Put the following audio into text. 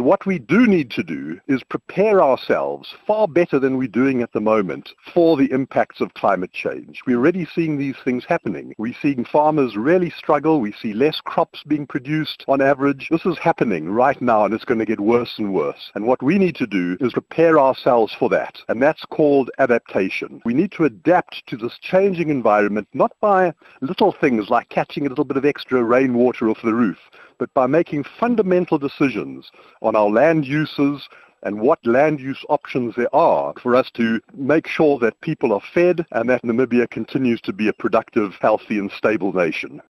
What we do need to do is prepare ourselves far better than we're doing at the moment for the impacts of climate change. We're already seeing these things happening. We're seeing farmers really struggle. We see less crops being produced on average. This is happening right now and it's going to get worse and worse. And what we need to do is prepare ourselves for that. And that's called adaptation. We need to adapt to this changing environment not by little things like catching a little bit of extra rainwater off the roof, but by making fundamental decisions on our land uses and what land use options there are for us to make sure that people are fed and that Namibia continues to be a productive, healthy and stable nation.